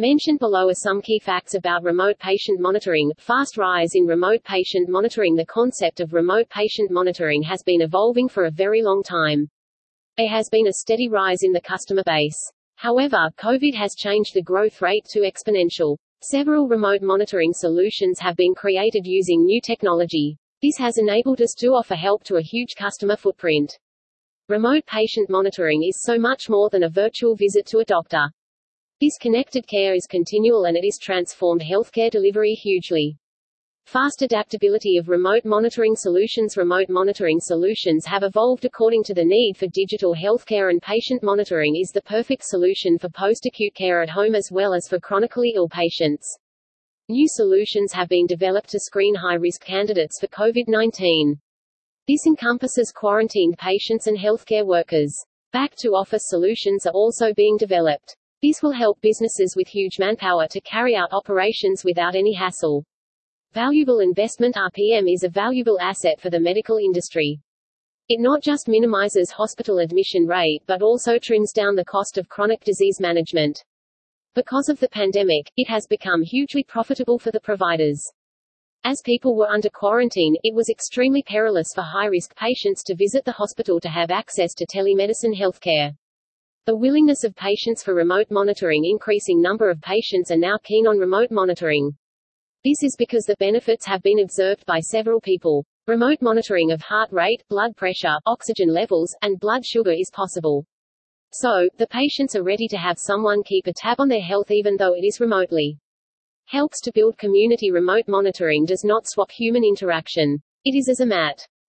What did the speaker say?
Mentioned below are some key facts about remote patient monitoring. Fast rise in remote patient monitoring The concept of remote patient monitoring has been evolving for a very long time. There has been a steady rise in the customer base. However, COVID has changed the growth rate to exponential. Several remote monitoring solutions have been created using new technology. This has enabled us to offer help to a huge customer footprint. Remote patient monitoring is so much more than a virtual visit to a doctor. This connected care is continual and it is transformed healthcare delivery hugely. Fast adaptability of remote monitoring solutions Remote monitoring solutions have evolved according to the need for digital healthcare and patient monitoring is the perfect solution for post-acute care at home as well as for chronically ill patients. New solutions have been developed to screen high-risk candidates for COVID-19. This encompasses quarantined patients and healthcare workers. Back-to-office solutions are also being developed. This will help businesses with huge manpower to carry out operations without any hassle. Valuable investment RPM is a valuable asset for the medical industry. It not just minimizes hospital admission rate but also trims down the cost of chronic disease management. Because of the pandemic, it has become hugely profitable for the providers. As people were under quarantine, it was extremely perilous for high-risk patients to visit the hospital to have access to telemedicine healthcare. The willingness of patients for remote monitoring increasing number of patients are now keen on remote monitoring. This is because the benefits have been observed by several people. Remote monitoring of heart rate, blood pressure, oxygen levels, and blood sugar is possible. So, the patients are ready to have someone keep a tab on their health even though it is remotely. Helps to build community remote monitoring does not swap human interaction. It is as a mat.